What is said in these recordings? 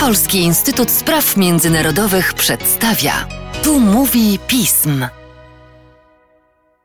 Polski Instytut Spraw Międzynarodowych przedstawia. Tu mówi pism.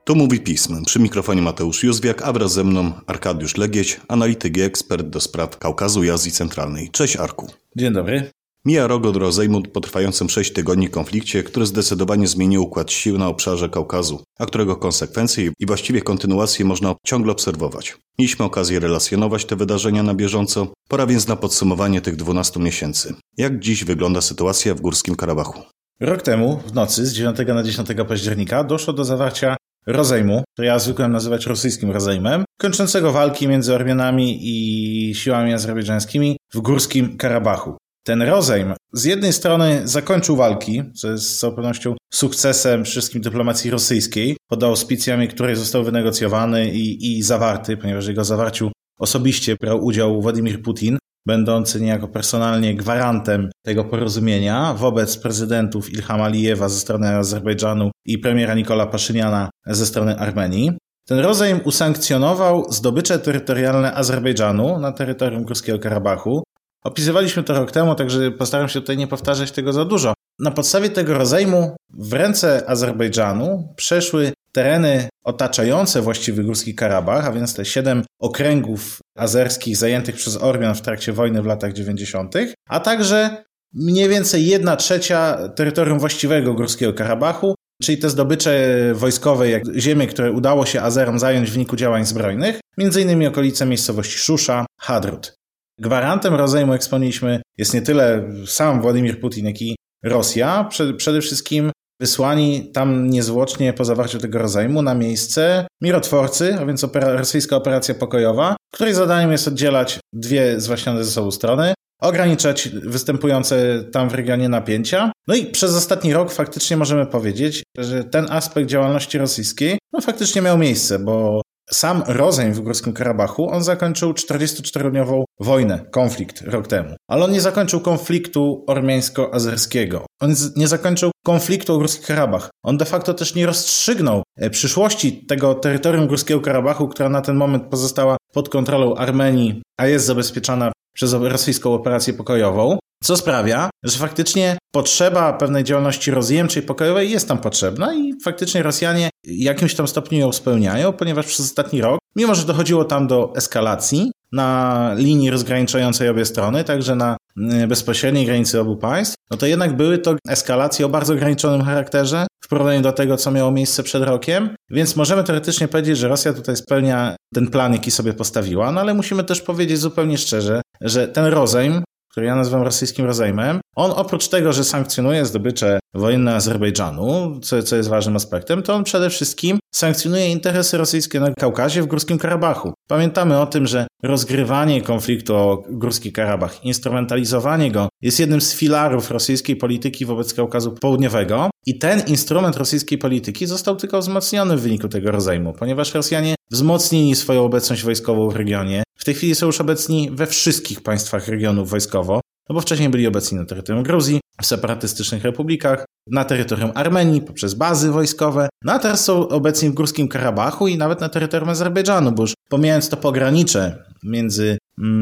Tu mówi pism. Przy mikrofonie Mateusz Józwiak, a wraz ze mną Arkadiusz Legieś, analityk i ekspert do spraw Kaukazu i Azji Centralnej. Cześć Arku. Dzień dobry. Mija rok od rozejmu po trwającym 6 tygodni konflikcie, który zdecydowanie zmienił układ sił na obszarze Kaukazu, a którego konsekwencje i właściwie kontynuacje można ciągle obserwować. Mieliśmy okazję relacjonować te wydarzenia na bieżąco, pora więc na podsumowanie tych 12 miesięcy. Jak dziś wygląda sytuacja w Górskim Karabachu? Rok temu, w nocy z 9 na 10 października, doszło do zawarcia rozejmu, który ja zwykłem nazywać rosyjskim rozejmem, kończącego walki między Ormianami i siłami azerbejdżańskimi w Górskim Karabachu. Ten rozejm z jednej strony zakończył walki, co jest z całą pewnością sukcesem wszystkim dyplomacji rosyjskiej, pod auspicjami której został wynegocjowany i, i zawarty, ponieważ w jego zawarciu osobiście brał udział Władimir Putin, będący niejako personalnie gwarantem tego porozumienia wobec prezydentów Ilham Alijewa ze strony Azerbejdżanu i premiera Nikola Paszyniana ze strony Armenii. Ten rozejm usankcjonował zdobycze terytorialne Azerbejdżanu na terytorium Górskiego Karabachu, Opisywaliśmy to rok temu, także postaram się tutaj nie powtarzać tego za dużo. Na podstawie tego rozejmu w ręce Azerbejdżanu przeszły tereny otaczające właściwy Górski Karabach, a więc te siedem okręgów azerskich zajętych przez Ormian w trakcie wojny w latach 90., a także mniej więcej jedna trzecia terytorium właściwego Górskiego Karabachu, czyli te zdobycze wojskowe, jak ziemie, które udało się Azerom zająć w wyniku działań zbrojnych, innymi okolice miejscowości Szusza, Hadrut. Gwarantem rozejmu, jak wspomnieliśmy, jest nie tyle sam Władimir Putin, jak i Rosja. Przede wszystkim wysłani tam niezwłocznie po zawarciu tego rozejmu na miejsce mirotworcy, a więc opera rosyjska operacja pokojowa, której zadaniem jest oddzielać dwie zwaśnione ze sobą strony, ograniczać występujące tam w regionie napięcia. No i przez ostatni rok faktycznie możemy powiedzieć, że ten aspekt działalności rosyjskiej no, faktycznie miał miejsce, bo sam rozejm w Górskim Karabachu, on zakończył 44-dniową wojnę, konflikt rok temu. Ale on nie zakończył konfliktu ormiańsko-azerskiego. On nie zakończył konfliktu o Górski Karabach. On de facto też nie rozstrzygnął e, przyszłości tego terytorium Górskiego Karabachu, która na ten moment pozostała pod kontrolą Armenii, a jest zabezpieczana przez rosyjską operację pokojową, co sprawia, że faktycznie potrzeba pewnej działalności rozjemczej, pokojowej jest tam potrzebna i faktycznie Rosjanie jakimś tam stopniu ją spełniają, ponieważ przez ostatni rok, mimo że dochodziło tam do eskalacji na linii rozgraniczającej obie strony, także na mm, bezpośredniej granicy obu państw, no to jednak były to eskalacje o bardzo ograniczonym charakterze w porównaniu do tego, co miało miejsce przed rokiem, więc możemy teoretycznie powiedzieć, że Rosja tutaj spełnia ten plan, jaki sobie postawiła, no ale musimy też powiedzieć zupełnie szczerze, że ten rozejm który ja nazywam rosyjskim rozejmem, on oprócz tego, że sankcjonuje zdobycze wojenne Azerbejdżanu, co, co jest ważnym aspektem, to on przede wszystkim sankcjonuje interesy rosyjskie na Kaukazie w Górskim Karabachu. Pamiętamy o tym, że rozgrywanie konfliktu o Górski Karabach, instrumentalizowanie go jest jednym z filarów rosyjskiej polityki wobec Kaukazu Południowego i ten instrument rosyjskiej polityki został tylko wzmocniony w wyniku tego rozejmu, ponieważ Rosjanie wzmocnili swoją obecność wojskową w regionie, w tej chwili są już obecni we wszystkich państwach regionów wojskowo, no bo wcześniej byli obecni na terytorium Gruzji, w separatystycznych republikach, na terytorium Armenii poprzez bazy wojskowe, no a teraz są obecni w Górskim Karabachu i nawet na terytorium Azerbejdżanu, bo już pomijając to pogranicze między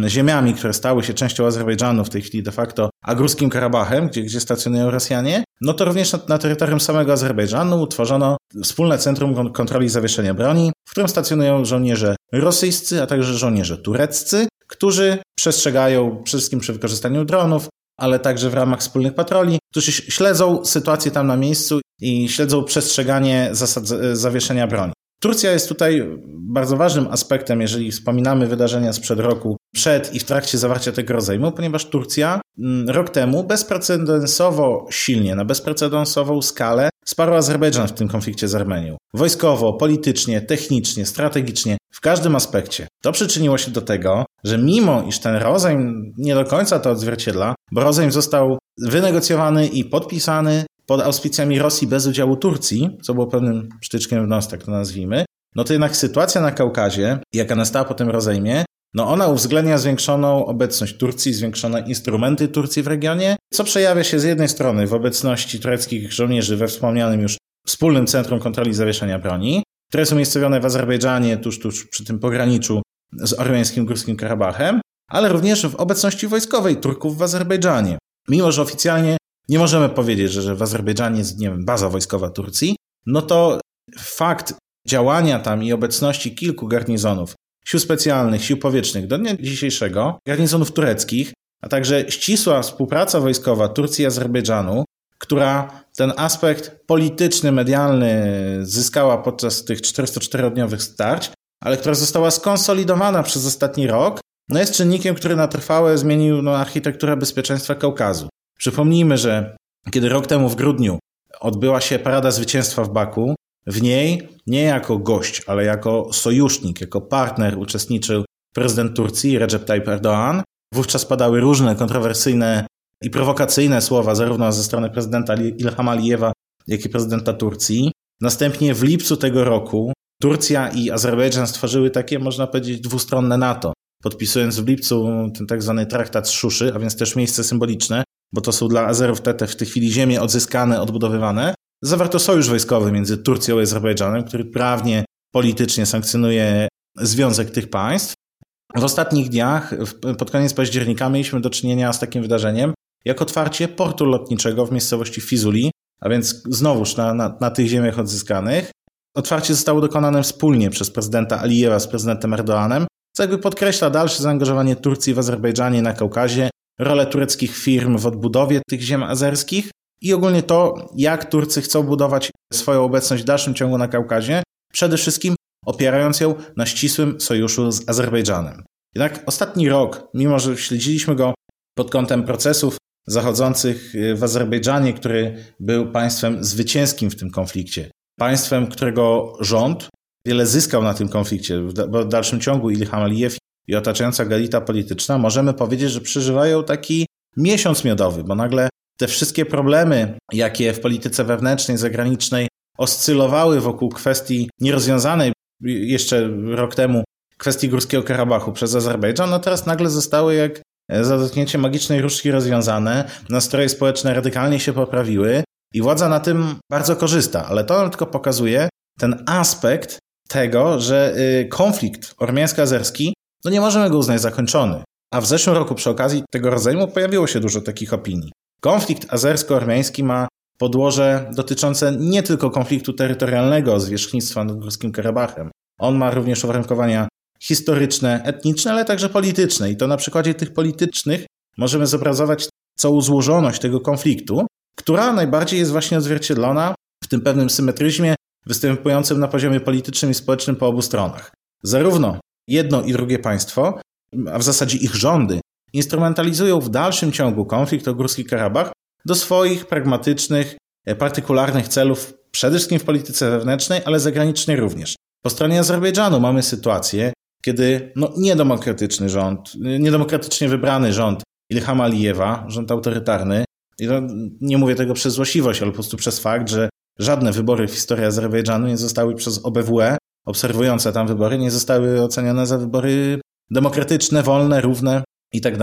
ziemiami, które stały się częścią Azerbejdżanu w tej chwili de facto, a Karabachem, gdzie, gdzie stacjonują Rosjanie, no to również na, na terytorium samego Azerbejdżanu utworzono wspólne centrum kontroli zawieszenia broni, w którym stacjonują żołnierze rosyjscy, a także żołnierze tureccy, którzy przestrzegają przede wszystkim przy wykorzystaniu dronów, ale także w ramach wspólnych patroli, którzy śledzą sytuację tam na miejscu i śledzą przestrzeganie zasad zawieszenia broni. Turcja jest tutaj bardzo ważnym aspektem, jeżeli wspominamy wydarzenia sprzed roku, przed i w trakcie zawarcia tego rozejmu, ponieważ Turcja mm, rok temu bezprecedensowo silnie, na bezprecedensową skalę wsparła Azerbejdżan w tym konflikcie z Armenią. Wojskowo, politycznie, technicznie, strategicznie, w każdym aspekcie. To przyczyniło się do tego, że mimo iż ten rozejm nie do końca to odzwierciedla, bo rozejm został wynegocjowany i podpisany pod auspicjami Rosji bez udziału Turcji, co było pewnym sztyczkiem w nos, tak to nazwijmy, no to jednak sytuacja na Kaukazie, jaka nastała po tym rozejmie, no ona uwzględnia zwiększoną obecność Turcji, zwiększone instrumenty Turcji w regionie, co przejawia się z jednej strony w obecności tureckich żołnierzy we wspomnianym już wspólnym Centrum Kontroli Zawieszenia Broni, które są umiejscowione w Azerbejdżanie, tuż, tuż przy tym pograniczu z ormiańskim Górskim Karabachem, ale również w obecności wojskowej Turków w Azerbejdżanie. Mimo, że oficjalnie nie możemy powiedzieć, że w Azerbejdżanie jest nie wiem, baza wojskowa Turcji, no to fakt działania tam i obecności kilku garnizonów, sił specjalnych, sił powietrznych do dnia dzisiejszego, garnizonów tureckich, a także ścisła współpraca wojskowa Turcji i Azerbejdżanu, która ten aspekt polityczny, medialny zyskała podczas tych 404-dniowych starć, ale która została skonsolidowana przez ostatni rok, no jest czynnikiem, który na trwałe zmienił no, architekturę bezpieczeństwa Kaukazu. Przypomnijmy, że kiedy rok temu w grudniu odbyła się Parada Zwycięstwa w Baku, w niej nie jako gość, ale jako sojusznik, jako partner uczestniczył prezydent Turcji Recep Tayyip Erdoğan. Wówczas padały różne kontrowersyjne i prowokacyjne słowa zarówno ze strony prezydenta Ilham Alijewa, jak i prezydenta Turcji. Następnie w lipcu tego roku Turcja i Azerbejdżan stworzyły takie, można powiedzieć, dwustronne NATO, podpisując w lipcu ten tak zwany traktat z Szuszy, a więc też miejsce symboliczne, bo to są dla Azerów te, w tej chwili ziemie odzyskane, odbudowywane. Zawarto sojusz wojskowy między Turcją i Azerbejdżanem, który prawnie, politycznie sankcjonuje związek tych państw. W ostatnich dniach, pod koniec października, mieliśmy do czynienia z takim wydarzeniem, jak otwarcie portu lotniczego w miejscowości Fizuli, a więc znowuż na, na, na tych ziemiach odzyskanych. Otwarcie zostało dokonane wspólnie przez prezydenta Alijewa z prezydentem Erdoanem, co jakby podkreśla dalsze zaangażowanie Turcji w Azerbejdżanie na Kaukazie, rolę tureckich firm w odbudowie tych ziem azerskich i ogólnie to, jak Turcy chcą budować swoją obecność w dalszym ciągu na Kaukazie, przede wszystkim opierając ją na ścisłym sojuszu z Azerbejdżanem. Jednak ostatni rok, mimo że śledziliśmy go pod kątem procesów zachodzących w Azerbejdżanie, który był państwem zwycięskim w tym konflikcie, państwem, którego rząd wiele zyskał na tym konflikcie, bo w dalszym ciągu Ilham Alijew i otaczająca galita polityczna, możemy powiedzieć, że przeżywają taki miesiąc miodowy, bo nagle te wszystkie problemy, jakie w polityce wewnętrznej, zagranicznej oscylowały wokół kwestii nierozwiązanej jeszcze rok temu, kwestii Górskiego Karabachu przez Azerbejdżan, no teraz nagle zostały jak za dotknięcie magicznej różdżki rozwiązane, nastroje społeczne radykalnie się poprawiły i władza na tym bardzo korzysta, ale to nam tylko pokazuje ten aspekt tego, że y, konflikt ormiańsko-azerski, no nie możemy go uznać zakończony. A w zeszłym roku przy okazji tego rodzaju pojawiło się dużo takich opinii. Konflikt azersko-ormiański ma podłoże dotyczące nie tylko konfliktu terytorialnego zwierzchnictwa nad Górskim Karabachem. On ma również uwarunkowania historyczne, etniczne, ale także polityczne. I to na przykładzie tych politycznych możemy zobrazować całą złożoność tego konfliktu, która najbardziej jest właśnie odzwierciedlona w tym pewnym symetryzmie występującym na poziomie politycznym i społecznym po obu stronach. Zarówno jedno i drugie państwo, a w zasadzie ich rządy, instrumentalizują w dalszym ciągu konflikt o Górski Karabach do swoich pragmatycznych, e, partykularnych celów, przede wszystkim w polityce wewnętrznej, ale zagranicznej również. Po stronie Azerbejdżanu mamy sytuację, kiedy no, niedemokratyczny rząd, niedemokratycznie wybrany rząd Ilhama Alijewa, rząd autorytarny, no, nie mówię tego przez złośliwość, ale po prostu przez fakt, że żadne wybory w historii Azerbejdżanu nie zostały przez OBWE, obserwujące tam wybory, nie zostały ocenione za wybory demokratyczne, wolne, równe i tak.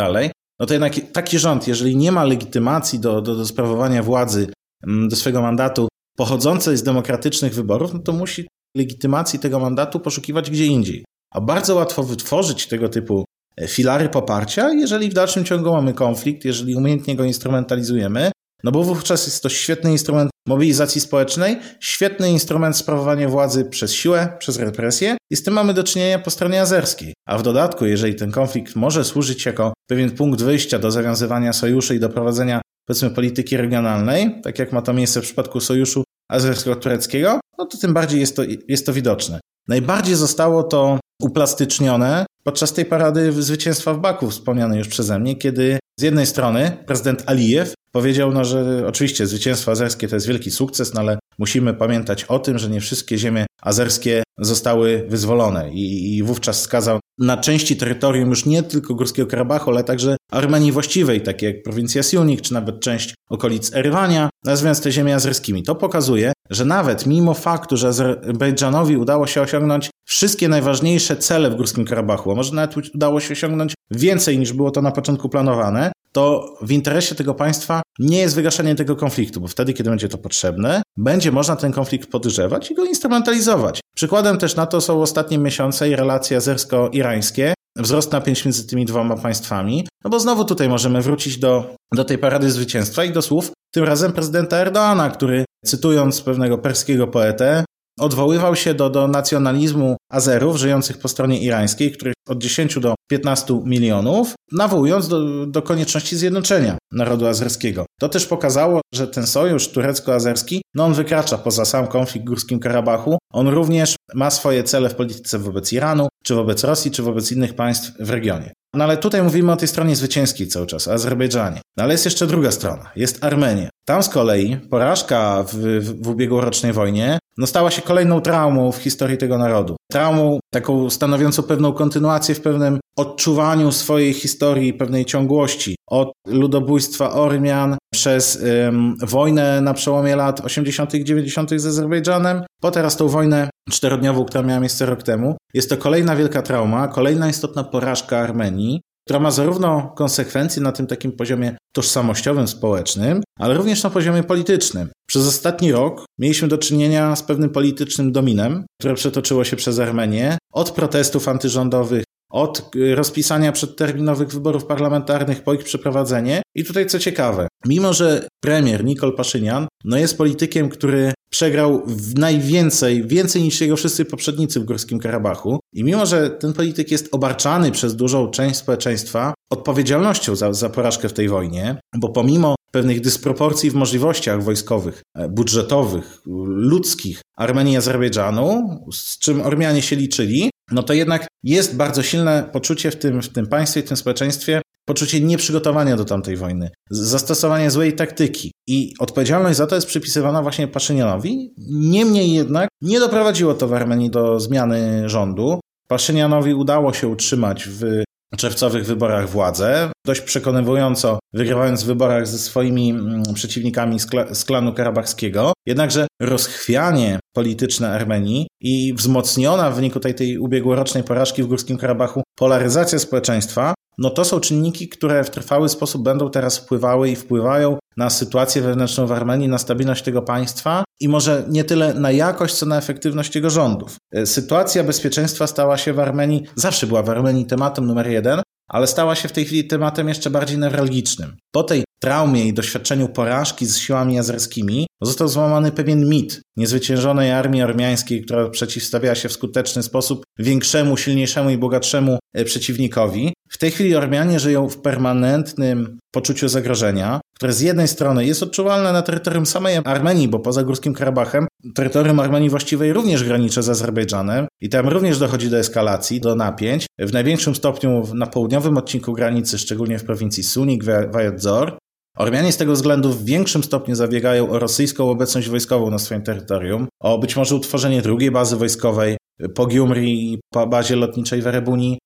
No to jednak taki rząd, jeżeli nie ma legitymacji do, do, do sprawowania władzy, mm, do swojego mandatu pochodzącej z demokratycznych wyborów, no to musi legitymacji tego mandatu poszukiwać gdzie indziej. A bardzo łatwo wytworzyć tego typu e, filary poparcia, jeżeli w dalszym ciągu mamy konflikt, jeżeli umiejętnie go instrumentalizujemy, no bo wówczas jest to świetny instrument mobilizacji społecznej, świetny instrument sprawowania władzy przez siłę, przez represję i z tym mamy do czynienia po stronie azerskiej. A w dodatku, jeżeli ten konflikt może służyć jako pewien punkt wyjścia do zawiązywania sojuszy i do prowadzenia powiedzmy polityki regionalnej, tak jak ma to miejsce w przypadku sojuszu azersko-tureckiego, no to tym bardziej jest to, jest to widoczne. Najbardziej zostało to uplastycznione podczas tej parady zwycięstwa w Baku, wspomnianej już przeze mnie, kiedy z jednej strony prezydent Alijew powiedział, no, że oczywiście zwycięstwo azerskie to jest wielki sukces, no ale musimy pamiętać o tym, że nie wszystkie ziemie azerskie zostały wyzwolone i, i wówczas skazał na części terytorium już nie tylko Górskiego Karabachu, ale także Armenii właściwej, takie jak prowincja Siunik, czy nawet część okolic Erywania, nazywając te ziemie azerskimi. To pokazuje, że nawet mimo faktu, że Azerbejdżanowi udało się osiągnąć wszystkie najważniejsze cele w Górskim Karabachu, a może nawet udało się osiągnąć więcej niż było to na początku planowane, to w interesie tego państwa nie jest wygaszenie tego konfliktu, bo wtedy, kiedy będzie to potrzebne, będzie można ten konflikt podgrzewać i go instrumentalizować. Przykładem też na to są ostatnie miesiące i relacje azersko-irańskie, wzrost napięć między tymi dwoma państwami. No bo znowu tutaj możemy wrócić do, do tej parady zwycięstwa i do słów tym razem prezydenta Erdoana, który cytując pewnego perskiego poetę, odwoływał się do, do nacjonalizmu Azerów żyjących po stronie irańskiej, których od 10 do 15 milionów, nawołując do, do konieczności zjednoczenia narodu azerskiego. To też pokazało, że ten sojusz turecko-azerski, no on wykracza poza sam konflikt w Górskim Karabachu. On również ma swoje cele w polityce wobec Iranu, czy wobec Rosji, czy wobec innych państw w regionie. No ale tutaj mówimy o tej stronie zwycięskiej cały czas, Azerbejdżanie. No ale jest jeszcze druga strona, jest Armenia. Tam z kolei porażka w, w, w ubiegłorocznej wojnie no stała się kolejną traumą w historii tego narodu. Traumą taką stanowiącą pewną kontynuację w pewnym odczuwaniu swojej historii, pewnej ciągłości. Od ludobójstwa Ormian przez ym, wojnę na przełomie lat 80. i 90. z Azerbejdżanem, po teraz tą wojnę czterodniową, która miała miejsce rok temu. Jest to kolejna wielka trauma, kolejna istotna porażka Armenii, która ma zarówno konsekwencje na tym takim poziomie tożsamościowym, społecznym, ale również na poziomie politycznym. Przez ostatni rok mieliśmy do czynienia z pewnym politycznym dominem, które przetoczyło się przez Armenię, od protestów antyrządowych, od rozpisania przedterminowych wyborów parlamentarnych po ich przeprowadzenie. I tutaj co ciekawe, mimo że premier Nikol Paszynian no jest politykiem, który przegrał najwięcej, więcej niż jego wszyscy poprzednicy w Górskim Karabachu. I mimo, że ten polityk jest obarczany przez dużą część społeczeństwa odpowiedzialnością za, za porażkę w tej wojnie, bo pomimo pewnych dysproporcji w możliwościach wojskowych, e, budżetowych, ludzkich Armenii i Azerbejdżanu, z czym Ormianie się liczyli, no to jednak jest bardzo silne poczucie w tym, w tym państwie, w tym społeczeństwie, poczucie nieprzygotowania do tamtej wojny, zastosowanie złej taktyki i odpowiedzialność za to jest przypisywana właśnie Paszynianowi. Niemniej jednak nie doprowadziło to w Armenii do zmiany rządu. Paszynianowi udało się utrzymać w czerwcowych wyborach władzę, dość przekonywująco wygrywając w wyborach ze swoimi mm, przeciwnikami z, klanu karabachskiego. Jednakże rozchwianie polityczne Armenii i wzmocniona w wyniku tej, tej ubiegłorocznej porażki w Górskim Karabachu polaryzacja społeczeństwa no to są czynniki, które w trwały sposób będą teraz wpływały i wpływają na sytuację wewnętrzną w Armenii, na stabilność tego państwa i może nie tyle na jakość, co na efektywność jego rządów. E, sytuacja bezpieczeństwa stała się w Armenii, zawsze była w Armenii tematem numer jeden, ale stała się w tej chwili tematem jeszcze bardziej newralgicznym. Po tej traumie i doświadczeniu porażki z siłami azerskimi został złamany pewien mit niezwyciężonej armii ormiańskiej, która przeciwstawiała się w skuteczny sposób większemu, silniejszemu i bogatszemu e, przeciwnikowi. W tej chwili Ormianie żyją w permanentnym poczuciu zagrożenia, które z jednej strony jest odczuwalne na terytorium samej Armenii, bo poza Górskim Karabachem terytorium Armenii właściwej również graniczy z Azerbejdżanem i tam również dochodzi do eskalacji, do napięć. W największym stopniu na południowym odcinku granicy, szczególnie w prowincji Sunik, Vajadzor. Ormianie z tego względu w większym stopniu zabiegają o rosyjską obecność wojskową na swoim terytorium, o być może utworzenie drugiej bazy wojskowej, po Giumri i po bazie lotniczej w Erebuni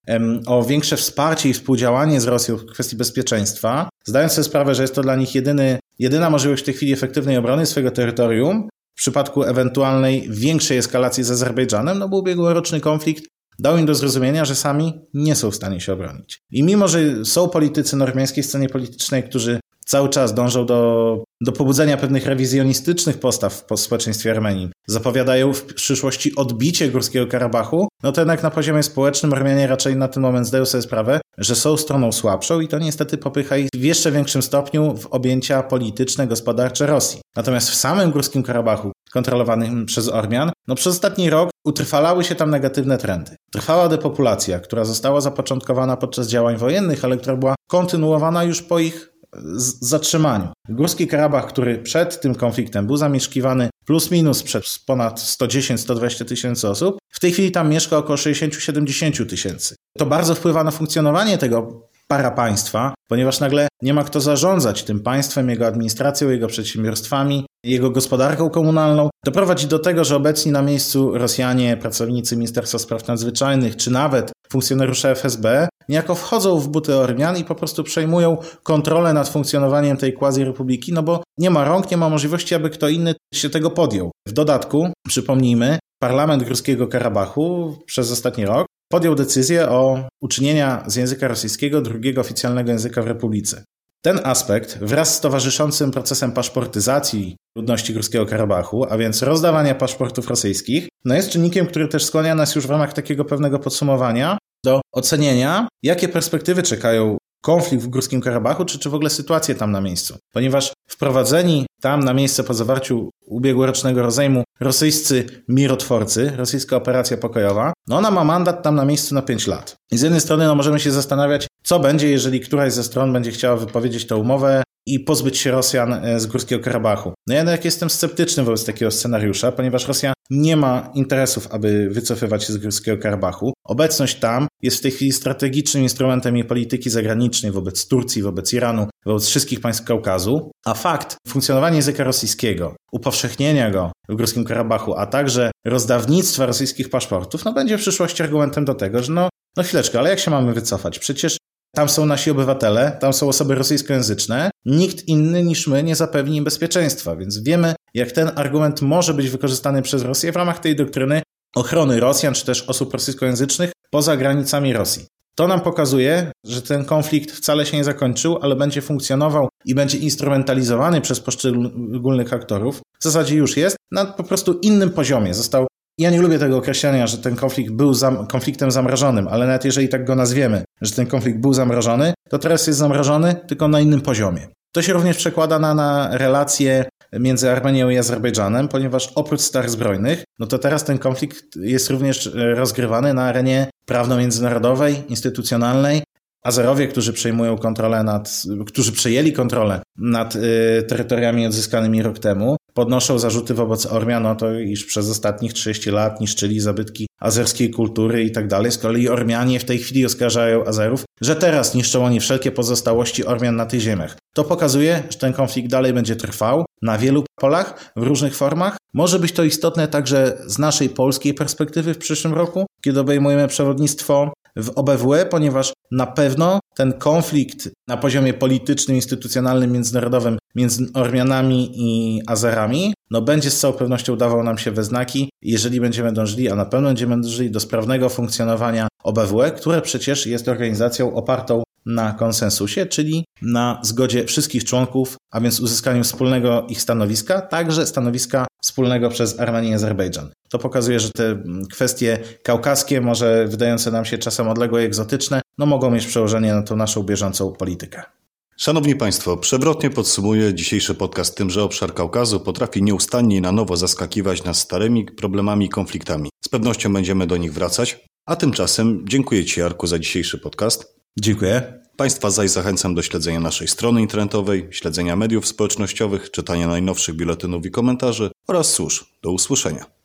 o większe wsparcie i współdziałanie z Rosją w kwestii bezpieczeństwa, zdając sobie sprawę, że jest to dla nich jedyny, jedyna możliwość w tej chwili efektywnej obrony swojego terytorium, w przypadku ewentualnej większej eskalacji z Azerbejdżanem, no bo ubiegłoroczny konflikt dał im do zrozumienia, że sami nie są w stanie się obronić. I mimo, że są politycy na armeńskiej scenie politycznej, którzy cały czas dążą do, do pobudzenia pewnych rewizjonistycznych postaw w społeczeństwie Armenii, zapowiadają w przyszłości odbicie Górskiego Karabachu, no to jednak na poziomie społecznym Armenianie raczej na ten moment zdają sobie sprawę, że są stroną słabszą i to niestety popycha ich w jeszcze większym stopniu w objęcia polityczne, gospodarcze Rosji. Natomiast w samym Górskim Karabachu, kontrolowanym przez Ormian, no przez ostatni rok utrwalały się tam negatywne trendy. Trwała depopulacja, która została zapoczątkowana podczas działań wojennych, ale która była kontynuowana już po ich zatrzymaniu. Górski Karabach, który przed tym konfliktem był zamieszkiwany plus minus przez ponad 110-120 tysięcy osób, w tej chwili tam mieszka około 60-70 tysięcy. To bardzo wpływa na funkcjonowanie tego para państwa, ponieważ nagle nie ma kto zarządzać tym państwem, jego administracją, jego przedsiębiorstwami, jego gospodarką komunalną. Doprowadzi do tego, że obecni na miejscu Rosjanie, pracownicy Ministerstwa Spraw Nadzwyczajnych, czy nawet funkcjonariusze FSB niejako wchodzą w buty Ormian i po prostu przejmują kontrolę nad funkcjonowaniem tej quasi-republiki, no bo nie ma rąk, nie ma możliwości, aby kto inny się tego podjął. W dodatku, przypomnijmy, parlament Górskiego Karabachu przez ostatni rok podjął decyzję o uczynienia z języka rosyjskiego drugiego oficjalnego języka w Republice. Ten aspekt wraz z towarzyszącym procesem paszportyzacji ludności Górskiego Karabachu, a więc rozdawania paszportów rosyjskich, no jest czynnikiem, który też skłania nas już w ramach takiego pewnego podsumowania do ocenienia, jakie perspektywy czekają konflikt w Górskim Karabachu, czy, czy w ogóle sytuację tam na miejscu. Ponieważ wprowadzeni tam na miejsce po zawarciu ubiegłorocznego rozejmu rosyjscy mirotworcy, rosyjska operacja pokojowa, no ona ma mandat tam na miejscu na 5 lat. I z jednej strony no, możemy się zastanawiać, co będzie, jeżeli któraś ze stron będzie chciała wypowiedzieć tę umowę i pozbyć się Rosjan e, z Górskiego Karabachu. No ja jednak jestem sceptyczny wobec takiego scenariusza, ponieważ Rosja nie ma interesów, aby wycofywać się z Górskiego Karabachu. Obecność tam jest w tej chwili strategicznym instrumentem jej polityki zagranicznej wobec Turcji, wobec Iranu, wobec wszystkich państw Kaukazu, a fakt funkcjonowania języka rosyjskiego, upowszechnienia go w Górskim Karabachu, a także rozdawnictwa rosyjskich paszportów, no będzie w przyszłości argumentem do tego, że no, no chwileczkę, ale jak się mamy wycofać? Przecież tam są nasi obywatele, tam są osoby rosyjskojęzyczne. Nikt inny niż my nie zapewni im bezpieczeństwa, więc wiemy, jak ten argument może być wykorzystany przez Rosję w ramach tej doktryny ochrony Rosjan czy też osób rosyjskojęzycznych poza granicami Rosji. To nam pokazuje, że ten konflikt wcale się nie zakończył, ale będzie funkcjonował i będzie instrumentalizowany przez poszczególnych aktorów. W zasadzie już jest na po prostu innym poziomie. Został ja nie lubię tego określenia, że ten konflikt był zam konfliktem zamrożonym, ale nawet jeżeli tak go nazwiemy, że ten konflikt był zamrożony, to teraz jest zamrożony tylko na innym poziomie. To się również przekłada na, na relacje między Armenią i Azerbejdżanem, ponieważ oprócz starch zbrojnych, no to teraz ten konflikt jest również e, rozgrywany na arenie prawno-międzynarodowej, instytucjonalnej. Azerowie, którzy przejmują kontrolę nad, którzy przejęli kontrolę nad y, terytoriami odzyskanymi rok temu, podnoszą zarzuty wobec Ormian o to, iż przez ostatnich 30 lat niszczyli zabytki azerskiej kultury i tak dalej. Z kolei Ormianie w tej chwili oskarżają Azerów, że teraz niszczą oni wszelkie pozostałości Ormian na tych ziemiach. To pokazuje, że ten konflikt dalej będzie trwał na wielu polach, w różnych formach. Może być to istotne także z naszej polskiej perspektywy w przyszłym roku, kiedy obejmujemy przewodnictwo w OBWE, ponieważ na pewno ten konflikt na poziomie politycznym, instytucjonalnym, międzynarodowym między Ormianami i Azerami, no będzie z całą pewnością dawał nam się we znaki, jeżeli będziemy dążyli, a na pewno będziemy dążyli do sprawnego funkcjonowania OBWE, które przecież jest organizacją opartą na konsensusie, czyli na zgodzie wszystkich członków, a więc uzyskaniu wspólnego ich stanowiska, także stanowiska wspólnego przez Armenię i Azerbejdżan. To pokazuje, że te kwestie kaukaskie, może wydające nam się czasem odległe i egzotyczne, no mogą mieć przełożenie na tą naszą bieżącą politykę. Szanowni Państwo, przewrotnie podsumuję dzisiejszy podcast tym, że obszar Kaukazu potrafi nieustannie na nowo zaskakiwać nas starymi problemami i konfliktami. Z pewnością będziemy do nich wracać. A tymczasem dziękuję Ci, Jarku, za dzisiejszy podcast. Dziękuję. Państwa zaś zachęcam do śledzenia naszej strony internetowej, śledzenia mediów społecznościowych, czytania najnowszych biuletynów i komentarzy oraz cóż, do usłyszenia.